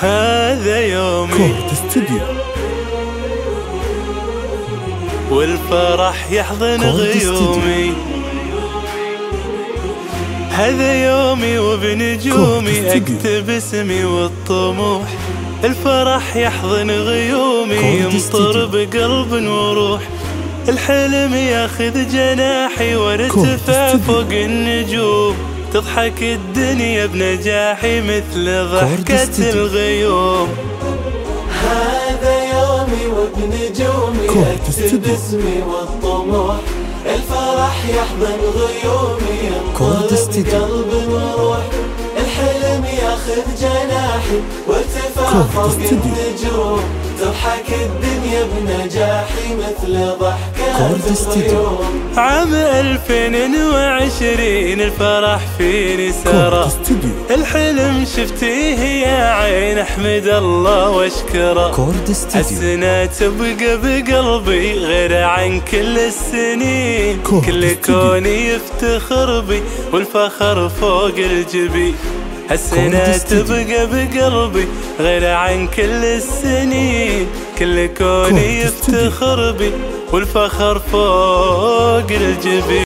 هذا يومي. كورد استوديو. والفرح يحضن غيومي. هذا يومي وبنجومي. أكتب اسمي والطموح. الفرح يحضن غيومي يمطر. بقلب وروح. الحلم ياخذ جناحي وارتفع. فوق النجوم. تضحك الدنيا بنجاحي مثل ضحكة. الغيوم هذا يومي وبنجومي أكتب. اسمي والطموح الفرح يحضن غيومي استوديو. بقلب وروح الحلم ياخذ جناحي وارتفع فوق. النجوم تضحك الدنيا بنجاحي مثل ضحكة. الغيوم عام 2020 الفرح فيني سرى الحلم شفتيه يا عين أحمد الله واشكره. السنة تبقى بقلبي غير عن كل السنين. كل. كوني يفتخر بي والفخر فوق الجبين السنة كورد استوديو. تبقى بقلبي غير عن كل السنين. كل كوني. يفتخر بي والفخر فوق الجبين.